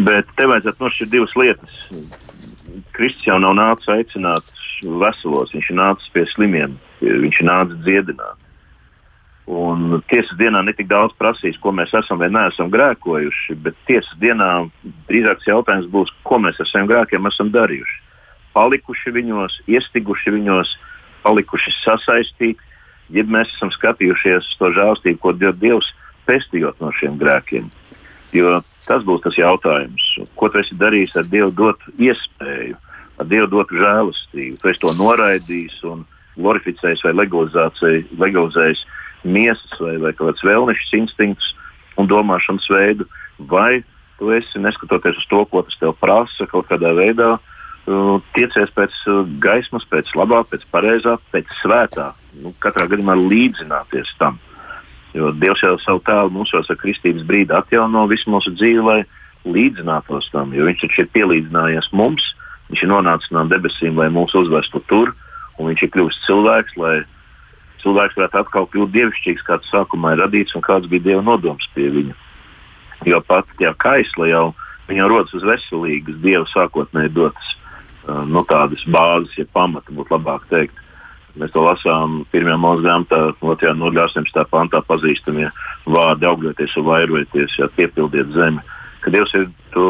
Bet te vajadzētu nošķirt divas lietas. Kristus jau nav nācis aicināt veselos, viņš ir nācis pie slimiem, viņš ir nācis dziedināt. Un tiesas dienā netik daudz prasīs, ko mēs esam vai neesam grēkojuši, bet tiesas dienā drīzāk jautājums būs, ko mēs ar saviem grēkiem esam darījuši. Palikuši viņos, iestiguši viņos, palikuši sasaistīti, ja mēs esam skatījušies uz to žēlstību, ko Dievs, pestījot no šiem grēkiem. Jo tas būs tas jautājums, ko tu esi darījis ar Dievu dotu iespēju, ar Dievu dotu žēlastību. Tu esi to noraidījis un glorificējis vai legalizējis miesas vai, vai kāds vēlnišķis instinkts un domāšanas veidu, vai tu esi, neskatoties uz to, ko tas tev prasa, kaut kādā veidā uh, tiecies pēc uh, gaismas, pēc labā, pēc pareizā, pēc svētā, nu, katrā gadījumā līdzināties tam. Jo Dievs jau savu tēlu mums jau ar kristības brīdi atjauno visu mūsu dzīvi, lai līdzinātos tam. Jo viņš taču ir pielīdzinājies mums, viņš ir nonācis no debesīm, lai mūs uzvestu tur, un viņš ir kļuvis cilvēks, lai cilvēks varētu atkal kļūt dievišķīgs, kāds sākumā ir radīts un kāds bija Dieva nodoms pie viņa. Jo pat tie kaisli jau viņa rodas uz veselīgas, Dieva sākotnēji dotas nu, tādas bāzes, ja pamata būtu labāk teikt. Mēs to lasām pirmajā mūža grāmatā, 2. nodaļā, 18. pantā pazīstamie vārdi augļoties un vairojieties, ja piepildiet zemi. Kad Dievs ir to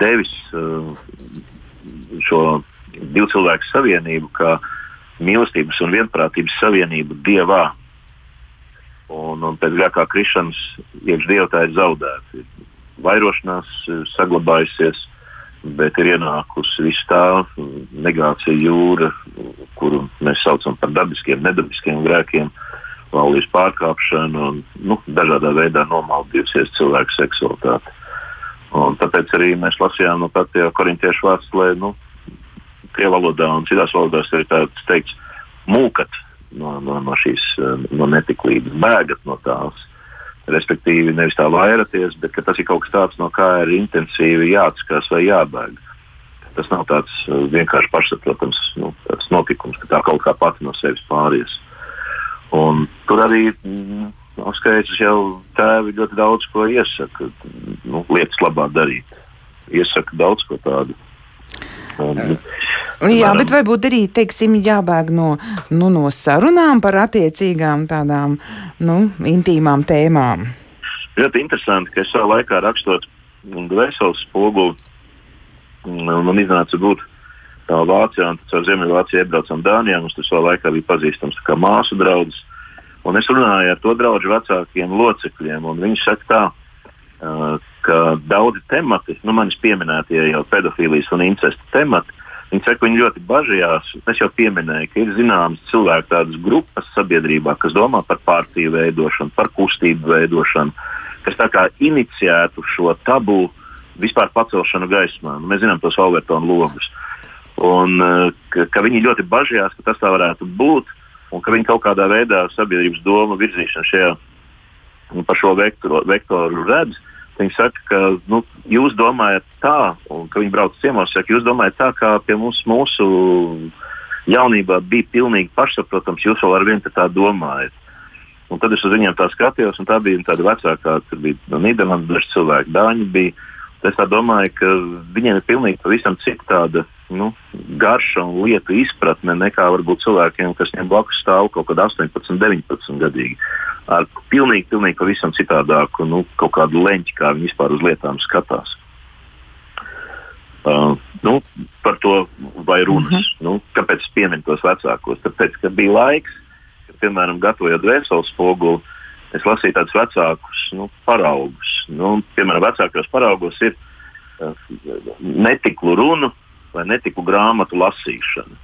devis šo divu cilvēku savienību, kā mīlestības un vienprātības savienību Dievā. Un, un pēc grēkā krišanas iekšā Dieva tā ir zaudēta. Vairošanās saglabājusies, bet ir ienākusi viss tā negācija jūra, kuru mēs saucam par dabiskiem, nedabiskiem grēkiem, laulības pārkāpšanu un nu, dažādā veidā nomaldījusies cilvēku seksualitāti. Un tāpēc arī mēs lasījām no nu, pēdējā korintiešu vārds, lai nu, krievu valodā un citās valodās ir tāds teikts, mūkat no, no, no šīs no netiklības, bēgat no tās. Respektīvi, nevis tā vairāties, bet tas ir kaut kas tāds, no kā ir intensīvi jāatskās vai jābēg. Tas nav tāds uh, vienkārši pašsaprotams nu, notikums, ka tā kaut kā pati no sevis pāries. Un tur arī mm, skaidrs jau tēvi ļoti daudz ko iesaka, nu, lietas labā darīt. Iesaka daudz ko tādu. Un, Jā, bet varbūt arī teiksim, jābēg no, nu, no sarunām par attiecīgām tādām nu, intīmām tēmām. Ļoti interesanti, ka es savā laikā rakstot dvēseles spoguli, man iznāca būt Vācijā, un ar Ziemeļvāciju iebraucam Dānijā. Mums tas vēl laikā bija pazīstams kā māsu draugs. Un es runāju ar to draugu vecākiem locekļiem, un viņi saka tā, ka daudzi temati, nu manis pieminētie jau pedofīlijas un incesta temati, Viņi saka, viņi ļoti bažījās. Es jau pieminēju, ka ir zināmas cilvēku tādas grupas sabiedrībā, kas domā par partiju veidošanu, par kustību veidošanu, kas tā kā inicijētu šo tabu vispār pacelšanu gaismā. Nu, mēs zinām tos Albertonu logus. Un, eh, ka, ka viņi ļoti bažījās, ka tas tā varētu būt, un ka viņi kaut kādā veidā sabiedrības domu virzīšanu šajā pa šo vektoru, vektoru redz. Viņi saka, ka nu, jūs domājat tā, un ka viņi brauc ciemos, saka, jūs domājat tā, kā pie mums mūsu jaunībā bija pilnīgi pašsaprotams, jūs vēl ar vienu tā domājat. Un tad es uz viņiem tā skatījos, un tā bija tāda vecākā, tur bija no Nīderlandes daži cilvēki, Dāņi bija. Es domāju, ka viņiem ir pilnīgi pavisam cita tāda nu, garša un lietu izpratne nekā varbūt cilvēkiem, kas viņiem blakus stāv kaut kad 18, 19 gadīgi ar pilnīgi, pilnīgi pavisam citādāku nu, kaut kādu leņķi, kā viņi vispār uz lietām skatās. Uh, nu, par to vai runas. Mm -hmm. nu, kāpēc es pieminu tos vecākos? Tāpēc, ka bija laiks, kad, piemēram, gatavojot vēstures spoguli, es lasīju tādus vecākus nu, paraugus. Nu, piemēram, vecākajos paraugos ir uh, netiklu runu vai netiklu grāmatu lasīšana.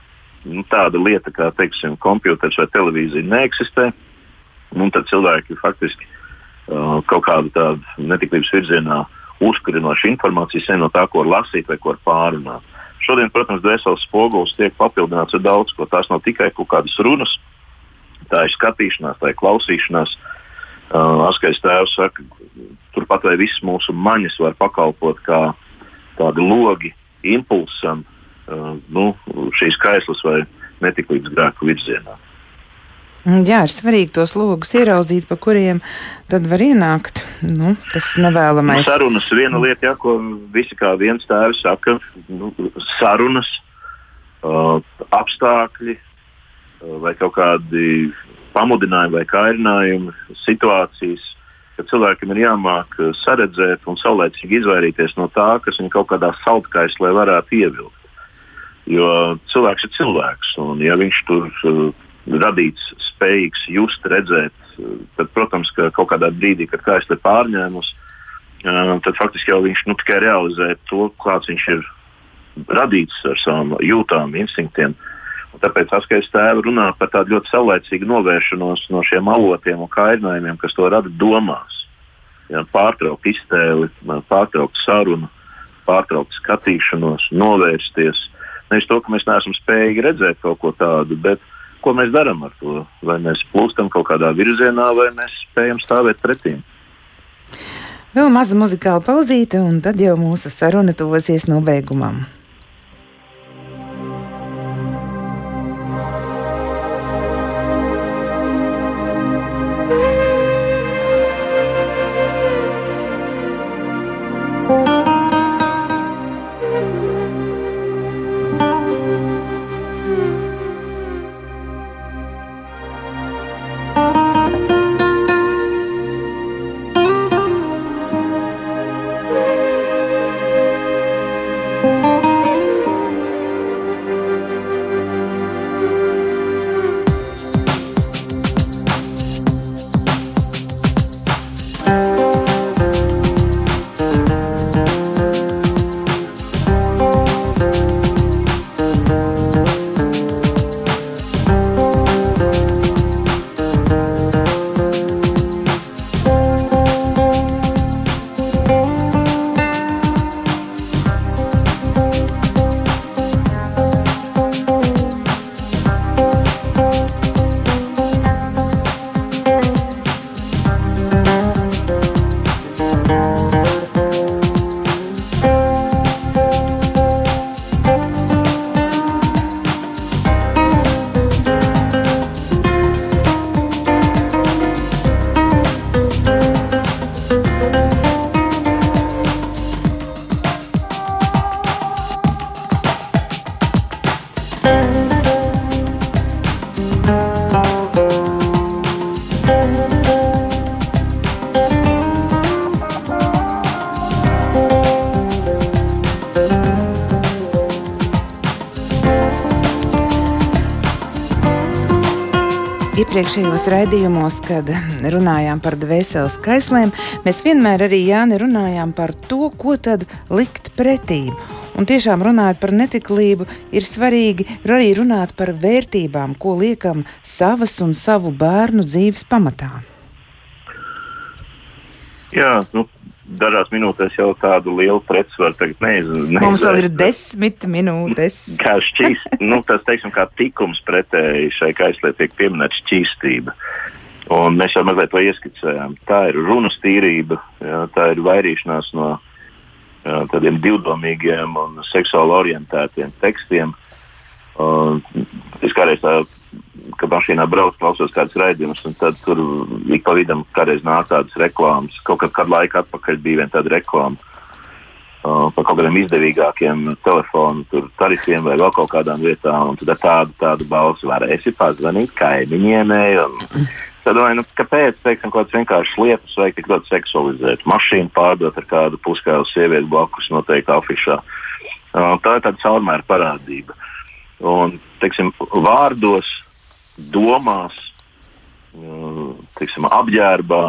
Nu, tāda lieta kā, teiksim, kompjuters vai televīzija neeksistē. Un tad cilvēki faktiski uh, kaut kādu tādu netiklības virzienā uh, uzkurinoša informācija sen no tā, ko lasīt vai ko pārunāt. Šodien, protams, dvēseles spogulis tiek papildināts ar daudz ko. Tās nav tikai kaut kādas runas, tā ir skatīšanās, tā ir klausīšanās. Uh, Askais tēvs saka, turpat vai viss mūsu maņas var pakalpot kā tādi logi impulsam uh, nu, šīs kaislas vai netiklības grēku virzienā. Mm, jā, ir svarīgi tos logus ieraudzīt, pa kuriem tad var ienākt. Nu, tas nevēlamais. Nu, sarunas viena lieta, jā, ko visi kā viens tēvs saka, nu, sarunas, uh, apstākļi uh, vai kaut kādi pamudinājumi vai kairinājumi, situācijas, ka cilvēkam ir jāmāk saredzēt un saulēcīgi izvairīties no tā, kas viņu kaut kādā saltkaislē varētu ievilkt. Jo cilvēks ir cilvēks, un ja viņš tur uh, radīts, spējīgs just, redzēt. Tad, protams, ka kaut kādā brīdī, kad kājas ir pārņēmusi, tad faktiski jau viņš nu, tikai realizē to, kāds viņš ir radīts ar savām jūtām, instinktiem. Un tāpēc Askais tēvs runā par tādu ļoti saulēcīgu novēršanos no šiem avotiem un kairinājumiem, kas to rada domās. Ja, pārtraukt iztēli, pārtraukt sarunu, pārtraukt skatīšanos, novērsties. Nevis to, ka mēs neesam spējīgi redzēt kaut ko tādu, bet ko mēs darām ar to. Vai mēs plūstam kaut kādā virzienā, vai mēs spējam stāvēt pretī. Vēl maza muzikāla pauzīte, un tad jau mūsu saruna tuvosies nobeigumam. Iepriekšējos raidījumos, kad runājām par dvēseles kaislēm, mēs vienmēr arī Jāni runājām par to, ko tad likt pretī. Un tiešām runājot par netiklību, ir svarīgi arī runāt par vērtībām, ko liekam savas un savu bērnu dzīves pamatā. Jā, nu, dažās minūtēs jau tādu lielu pretsvaru neizdarīt. Mums vēl ir desmit minūtes. kā šķīs, nu, tas, teiksim, kā tikums pretēji šai kaislē tiek pieminēta šķīstība. Un mēs jau mazliet to ieskicējām. Tā ir runas tīrība, jā, tā ir vairīšanās no jā, tādiem divdomīgiem un seksuāli orientētiem tekstiem. Un es kādreiz tā ka mašīnā brauc, klausos kādas raidījumus, un tad tur ik pa vidam kādreiz nāk tādas reklāmas. Kaut kad, kad laika atpakaļ bija viena tāda reklāma uh, par kaut kādiem izdevīgākiem telefonu tarifiem vai vēl kaut kādām lietām, un tad tādu, tādu balsi varēsi pazvanīt kaimiņienei. Tad, vai, nu, kāpēc, teiksim, kaut kādas vienkāršas lietas vajag tik ļoti seksualizēt? Mašīnu pārdot ar kādu puskālu sievieti blakus noteikti afišā. Tā ir tāda caurmēra parādība. Un, teiksim, vārdos, domās, teiksim, apģērbā,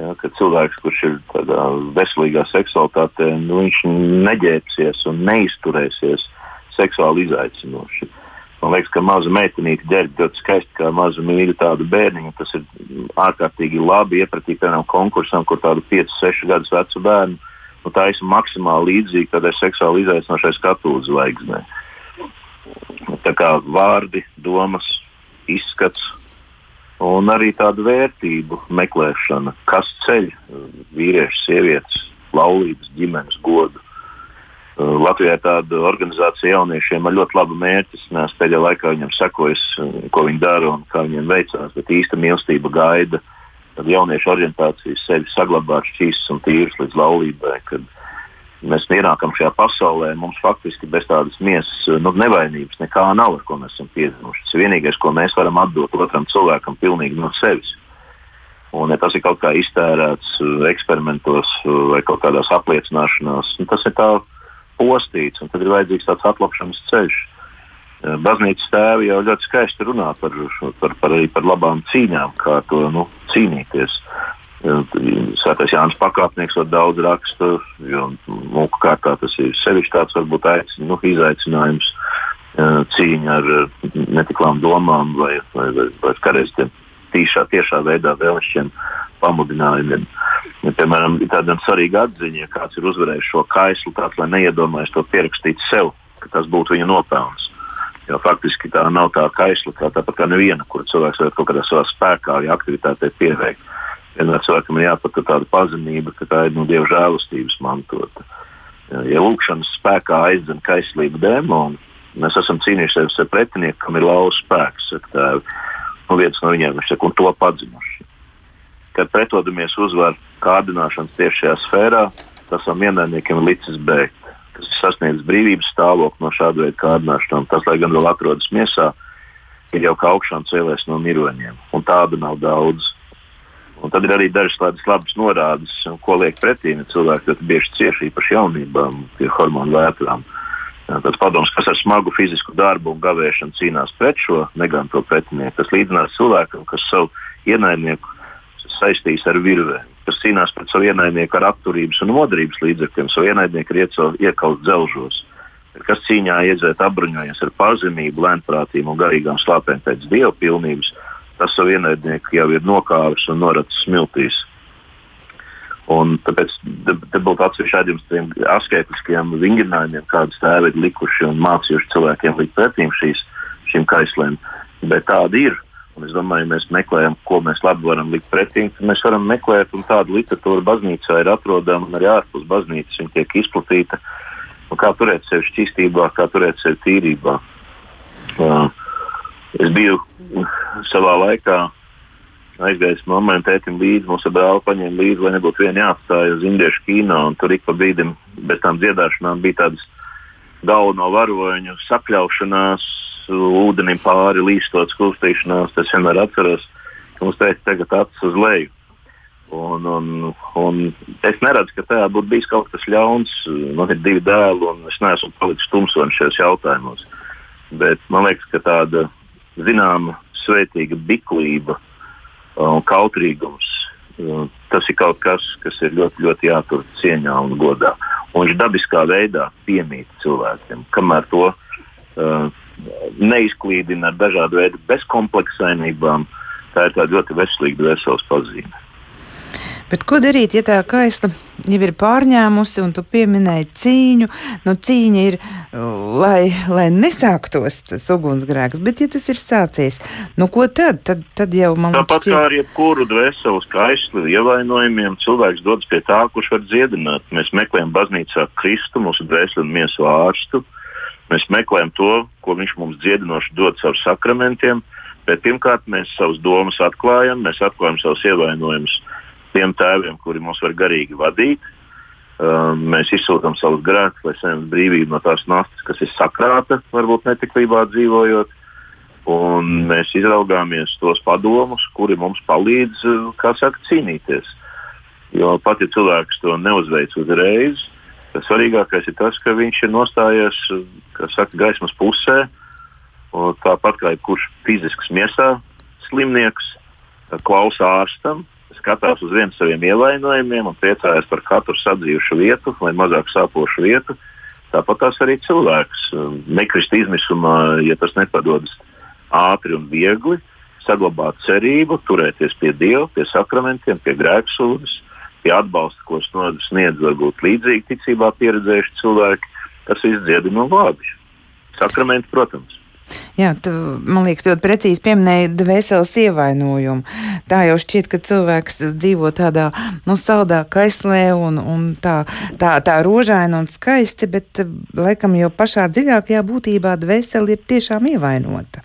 ja, ka cilvēks, kurš ir tādā veselīgā seksualitātē, nu, viņš neģērbsies un neizturēsies seksuāli izaicinoši. Man liekas, ka maza meitenīte ģērb ļoti skaisti, kā maza mīļa tādu bērniņu. Tas ir ārkārtīgi labi iepratīt vienam konkursam, kur tādu 5, 6 gadus vecu bērnu nu, ir maksimāli līdzīga tādai seksuāli izaicinošai skatuves zvaigznei. Tā kā vārdi, domas, izskats un arī tāda vērtību meklēšana, kas ceļ vīriešu, sievietes, laulības, ģimenes godu. Uh, Latvijā ir tāda organizācija jauniešiem ar ļoti labu mērķi. Es pēdējā laikā viņam sekojis, uh, ko viņi dara un kā viņiem veicās, bet īsta mīlestība gaida. Tad jauniešu orientācija sevi saglabāt šķīstas un tīras līdz laulībai. Kad mēs ienākam šajā pasaulē, mums faktiski bez tādas miesas uh, nu, nevainības nekā nav, ar ko mēs esam piedzimuši. Tas vienīgais, ko mēs varam atdot otram cilvēkam, pilnīgi no sevis. Un, ja tas ir kaut kā iztērēts eksperimentos vai kaut kādās apliecināšanās, nu, tas ir tāds postīts, un tad ir vajadzīgs tāds atlapšanas ceļš. Eh, baznīcas tēvi jau ļoti skaisti runā par, par, par, par labām cīņām, kā to nu, cīnīties. Svētais Jānis Pakāpnieks var daudz raksta, jo mūku kārtā tas ir sevišķi tāds varbūt aicin, nu, izaicinājums cīņa ar netiklām domām vai, vai, vai, vai kādreiz tīšā, tiešā veidā vēlešķiem pamudinājumiem. Ja, piemēram, ir tāda svarīga atziņa, ja kāds ir uzvarējis šo kaislu, tāds, lai neiedomājas to pierakstīt sev, ka tas būtu viņa nopelns. Jo faktiski tā nav tā kaisla, kā tāpat kā neviena, kur cilvēks var kaut kādā savā spēkā vai aktivitātē pieveikt. Vienmēr cilvēkam ir jāpat tāda pazemība, ka tā ir no dieva žēlastības mantota. Ja lūkšanas spēkā aizdzen kaislību dēmonu, mēs esam cīnījušies ar pretinieku, kam ir lausa spēks. Tā ir nu, viens no viņiem, saka, un to padzinuši kad pretodamies uzvaru kārdināšanas tieši šajā sfērā, tas ir licis bēgt. Tas ir sasniedzis brīvības stāvokli no šāda veida kārdināšanām. Tas, lai gan vēl atrodas miesā, ir jau kā augšām cēlēs no miroņiem, un tādu nav daudz. Un tad ir arī dažas tādas labas norādes, ko liek pretī cilvēki ļoti bieži cieši īpaši jaunībām, pie hormonu vētrām. Tas padoms, kas ar smagu fizisku darbu un gavēšanu cīnās pret šo neganto pretinieku, tas līdzinās cilvēkam, kas savu ienaidnieku saistījis ar virvēm, kas cīnās pret savu ienaidnieku ar apturības un modrības līdzekļiem. Savu ienaidnieku ir iekauts dzelžos, kas cīņā iedzēt apbruņojies ar pazemību, lēnprātību un garīgām slāpēm pēc dieva pilnības. Tas savu ienaidnieku jau ir nokāvis un noracis smiltīs. Un tāpēc te, būtu atsevišķi šādiem asketiskiem vingrinājumiem, kādas tēvi ir likuši un mācījuši cilvēkiem likt pretīm šīs, šīm kaislēm. Bet tāda ir. Un es domāju, ja mēs meklējam, ko mēs labi varam likt pretī, tad mēs varam meklēt, un tāda literatūra baznīcā ir atrodama, arī ārpus baznīcas viņa tiek izplatīta. Kā turēt sevi šķīstībā, kā turēt sevi tīrībā. Uh, es biju savā laikā aizgājis mammai un tētim līdzi. Mūsu brāli paņēma līdzi, lai nebūtu viena jāatstāj uz indiešu kino. Tur ik pa brīdim bez tām dziedāšanām bija tādas galveno varoņu sakļaušanās, ūdenim pāri līstot skustīšanās, tas vienmēr atceros, ka mums teica, tagad acis uz leju. Un, un, un es neredzu, ka tajā būtu bijis kaut kas ļauns. Man ir divi dēli, un es neesmu palicis tumsonis šajos jautājumos. Bet man liekas, ka tāda zināma svētīga biklība un kautrīgums, tas ir kaut kas, kas ir ļoti, ļoti jātur cieņā un godā. Un viņš dabiskā veidā piemīt cilvēkiem, kamēr to uh, neizklīdina ar dažādu veidu bezkompleksainībām. Tā ir ļoti veselīga dvēseles pazīme. Bet ko darīt, ja tā kaista jau ir pārņēmusi, un tu pieminēji cīņu? Nu, cīņa ir, lai, lai nesāktos tas ugunsgrēks, bet ja tas ir sācies, nu ko tad? Tad, tad jau man liekas, tāpat šķiet... kā ar jebkuru dvēseles kaisli ievainojumiem, cilvēks dodas pie tā, kurš var dziedināt. Mēs meklējam baznīcā Kristu, mūsu dvēseli un miesu ārstu. Mēs meklējam to, ko viņš mums dziedinoši dod caur sakramentiem, bet pirmkārt mēs savus domas atklājam, mēs atklājam savus ievainojumus tiem tēviem, kuri mūs var garīgi vadīt. Um, mēs izsūtām savus grēkus, lai saņemtu brīvību no tās nastas, kas ir sakrāta, varbūt netiklībā dzīvojot. Un mēs izraugāmies tos padomus, kuri mums palīdz, uh, saka, cīnīties. Jo pat ja cilvēks to neuzveic uzreiz, Tas svarīgākais ir tas, ka viņš ir nostājies saka, gaismas pusē. Tāpat kā jebkurš fizisks miesā slimnieks, klausa ārstam, skatās uz vienu saviem ievainojumiem un priecājas par katru sadzīvušu vietu vai mazāk sāpošu vietu. Tāpat tās arī cilvēks nekrist izmisumā, ja tas nepadodas ātri un viegli, saglabāt cerību, turēties pie Dieva, pie sakramentiem, pie grēksūdzes, pie atbalsta, ko sniedz varbūt līdzīgi ticībā pieredzējuši cilvēki. Tas viss dziedina un labi. Sakramenti, protams. Jā, tu, man liekas, ļoti precīzi pieminēji dvēseles ievainojumu. Tā jau šķiet, ka cilvēks dzīvo tādā nu, saldā kaislē un, un tā, tā, tā rožaina un skaisti, bet laikam jau pašā dziļākajā būtībā dvēsele ir tiešām ievainota.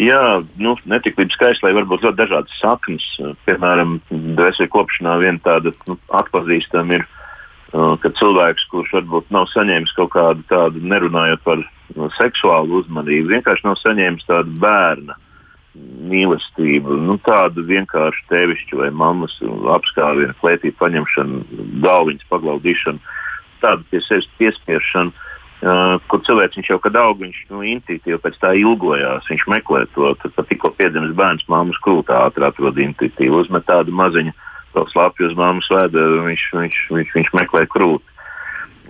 Jā, nu, netiklības kaislē var būt ļoti dažādas saknes. Piemēram, dvēseli kopšanā viena tāda nu, atpazīstama ir, uh, ka cilvēks, kurš varbūt nav saņēmis kaut kādu tādu, nerunājot par seksuālu uzmanību, vienkārši nav saņēmis tādu bērnu mīlestību, nu, tādu vienkārši tevišķu vai mammas apskāvienu, klētību paņemšanu, galviņas paglaudīšanu, tādu pie sevis piespiešanu Uh, kur cilvēks jau kad aug, viņš nu, intuitīvi pēc tā ilgojās. Viņš meklē to, tad, kad tikko piedzimis bērns, māmas krūtā ātrāk atrod intuitīvi, uzmet tādu maziņu to slāpju uz māmas vēda, viņš, viņš, viņš, viņš meklē krūti.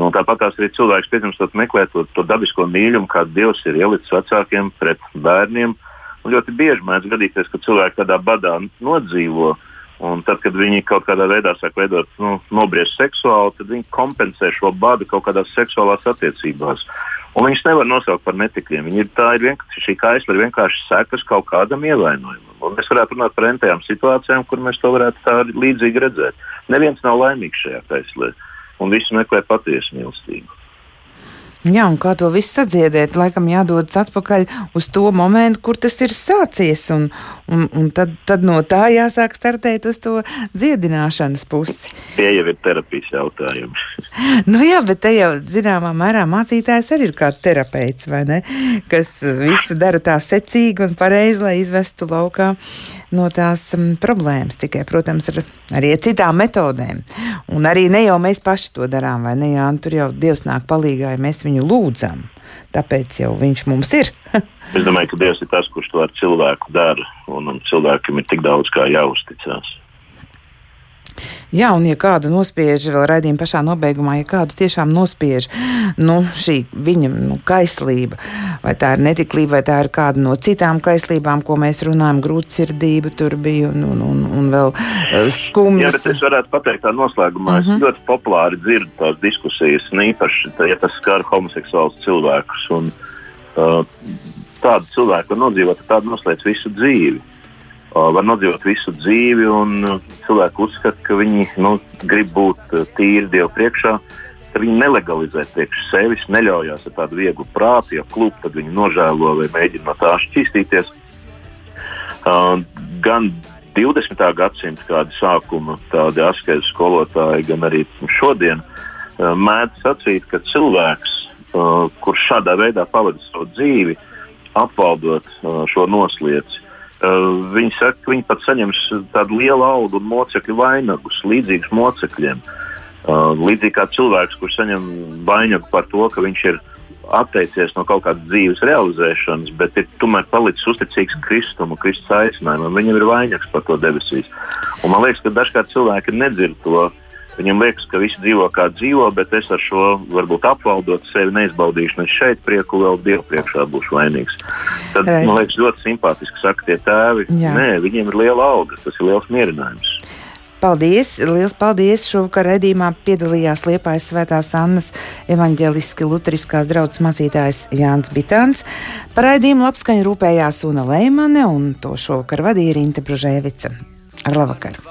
Un tāpat tās arī cilvēks piedzimstot meklē to, to dabisko mīlumu, kādu Dievs ir ielicis vecākiem pret bērniem. Un ļoti bieži mēdz gadīties, ka cilvēki tādā badā nodzīvo, uh, Un tad, kad viņi kaut kādā veidā sāk veidot, nu, nobriest seksuāli, tad viņi kompensē šo badu kaut kādās seksuālās attiecībās. Un viņus nevar nosaukt par netikliem. Viņi ir, ir vienkārši, šī kaisla ir vienkārši sekas kaut kādam ievainojumam. Un mēs varētu runāt par entējām situācijām, kur mēs to varētu tā līdzīgi redzēt. Neviens nav laimīgs šajā kaislē, un visi meklē patiesu mīlestību. Jā, un kā to visu sadziedēt, laikam jādodas atpakaļ uz to momentu, kur tas ir sācies, un, un, un tad, tad no tā jāsāk startēt uz to dziedināšanas pusi. Tie jau ir terapijas jautājumi. nu jā, bet te jau zināmā mērā mācītājs arī ir kā terapeits, vai ne? Kas visu dara tā secīgi un pareizi, lai izvestu laukā no tās um, problēmas, tikai, protams, ar arī ar citām metodēm. Un arī ne jau mēs paši to darām, vai ne? Jā, tur jau Dievs nāk palīgā, ja mēs viņu lūdzam. Tāpēc jau viņš mums ir. es domāju, ka Dievs ir tas, kurš to ar cilvēku dara, un, cilvēkam ir tik daudz kā jāuzticas. Jā, un ja kādu nospiež, vēl raidījuma pašā nobeigumā, ja kādu tiešām nospiež nu, šī viņa nu, kaislība, vai tā ir netiklība, vai tā ir kāda no citām kaislībām, ko mēs runājam, grūtsirdība tur bija un, un, un, un vēl uh, skumjas. Jā, bet es varētu pateikt tā noslēgumā, uh -huh. es mhm. ļoti populāri dzirdu tās diskusijas, īpaši, ja tas skar homoseksuālus cilvēkus. Un, uh, tādu cilvēku nodzīvot, tādu noslēdz visu dzīvi var nodzīvot visu dzīvi, un cilvēki uzskata, ka viņi nu, grib būt tīri Dievu priekšā. Tad viņi nelegalizē priekš sevis, neļaujās ar tādu vieglu prātu, ja klūp, tad viņi nožēlo vai mēģina no tā šķīstīties. Uh, gan 20. gadsimta kāda sākuma tādi asketu skolotāji, gan arī šodien mēdz sacīt, ka cilvēks, kurš šādā veidā pavadīja savu dzīvi, apvaldot šo noslēdzi, Uh, viņi saka, ka viņi pat saņems tādu lielu audu un mocekļu vainagus, līdzīgus mocekļiem. Uh, līdzīgi kā cilvēks, kurš saņem vainagu par to, ka viņš ir atteicies no kaut kādas dzīves realizēšanas, bet ir tomēr palicis uzticīgs Kristum un Kristus aicinājumam. Viņam ir vainags par to debesīs. Un man liekas, ka dažkārt cilvēki nedzird to Viņam liekas, ka visi dzīvo kā dzīvo, bet es ar šo varbūt apvaldot sevi neizbaudīšu ne šeit prieku, vēl Dievu priekšā būšu vainīgs. Tad Vai. man liekas ļoti simpātiski saka tie tēvi. Jā. Nē, viņiem ir liela alga, tas ir liels mierinājums. Paldies! Liels paldies! Šovakar redzījumā piedalījās Liepājas Svētās Annas evaņģeliski luteriskās draudzes mācītājs Jānis Bitāns. Par raidījumu labskaņu rūpējās Una Leimane un to šovakar vadīja Rinte Bružēvica. Ar labvakar!